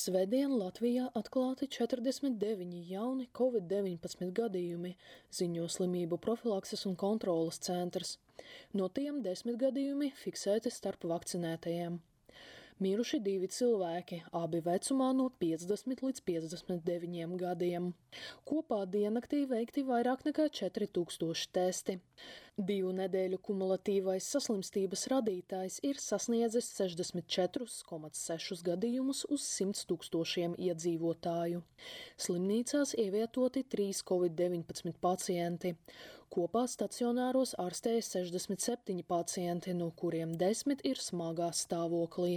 Svētdien Latvijā atklāti 49 jauni covid-19 gadījumi, ziņo slimību profilakses un kontrolas centrs. No tiem desmit gadījumi fiksēti starp vakcinētajiem. Miruši divi cilvēki, abi vecumā no 50 līdz 59 gadiem. Kopā diennaktī veikti vairāk nekā 4000 testi. Divu nedēļu kumulatīvais saslimstības radītājs ir sasniedzis 64,6 gadījumus uz 100 tūkstošiem iedzīvotāju. Slimnīcās ievietoti 3 covid-19 pacienti. Kopā stacionāros ārstēja 67 pacienti, no kuriem 10 ir smagā stāvoklī.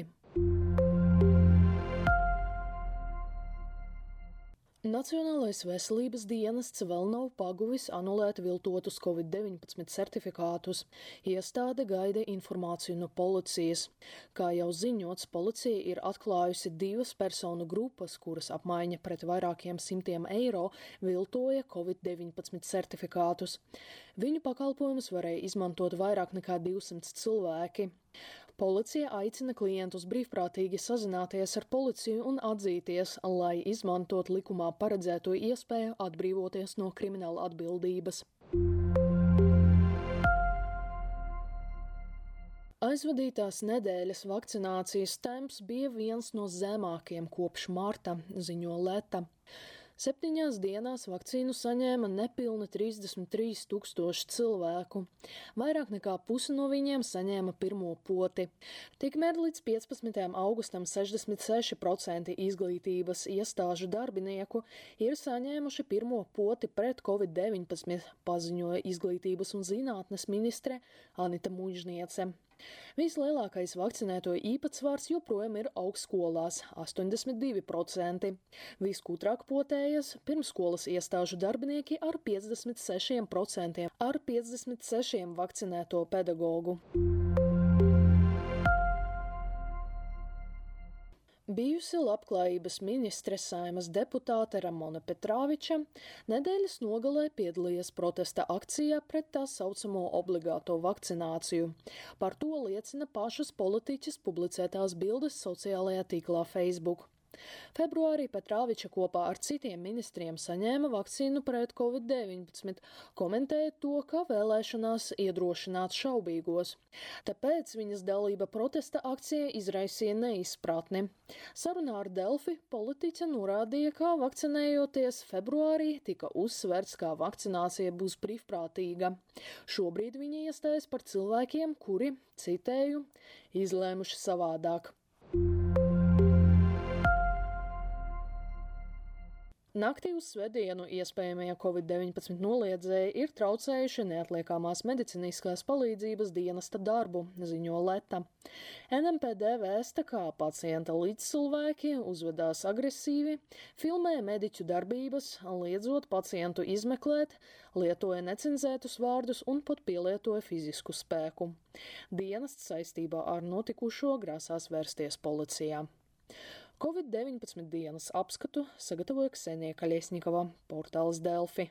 Nacionālais veselības dienests vēl nav paguvis anulēt viltotus Covid-19 certifikātus. Iestāde gaida informāciju no policijas. Kā jau ziņots, policija ir atklājusi divas personu grupas, kuras apmaiņa pret vairākiem simtiem eiro viltoja Covid-19 certifikātus. Viņu pakalpojumus varēja izmantot vairāk nekā 200 cilvēki. Policija aicina klientus brīvprātīgi sazināties ar policiju un atzīties, lai izmantot likumā paredzēto iespēju atbrīvoties no krimināla atbildības. Aizvadītās nedēļas vakcinācijas temps bija viens no zemākajiem kopš marta, ziņo Leta. Septiņās dienās vakcīnu saņēma nepilni 33 tūkstoši cilvēku. Vairāk nekā pusi no viņiem saņēma pirmo poti. Tikmēr līdz 15. augustam 66% izglītības iestāžu darbinieku ir saņēmuši pirmo poti pret covid-19, paziņoja izglītības un zinātnes ministre Anita Mužniece. Vislielākais vakcinēto īpatsvars joprojām ir augstskolās - 82%. Viskutrāk potējas pirmskolas iestāžu darbinieki ar 56%, ar 56 vakcinēto pedagogu. Bijusi labklājības ministre saimas deputāte Ramona Petrāviča nedēļas nogalē piedalījies protesta akcijā pret tā saucamo obligāto vakcināciju. Par to liecina pašas politiķas publicētās bildes sociālajā tīklā Facebook. Februārī Petrāviča kopā ar citiem ministriem saņēma vakcīnu pret covid-19, komentēja to, ka vēlēšanās iedrošināt šaubīgos. Tāpēc viņas dalība protesta akcijā izraisīja neizpratni. Sarunā ar Delfi politiķa norādīja, ka vakcinējoties februārī tika uzsverts, ka vakcinācija būs brīvprātīga. Šobrīd viņa iestājas par cilvēkiem, kuri, citēju, izlēmuši savādāk. Naktī uz svētdienu iespējamie covid-19 noliedzēji ir traucējuši neatliekamās medicīniskās palīdzības dienesta darbu, ziņo Leta. NMPD vēsta, kā pacienta līdzcilvēki uzvedās agresīvi, filmē mediķu darbības, liedzot pacientu izmeklēt, lietoja necenzētus vārdus un pat pielietoja fizisku spēku. Dienests saistībā ar notikušo grasās vērsties policijā. Covid-19 dienas apskatu sagatavoja Ksenija Kaļiesnikova, portāls Delfi.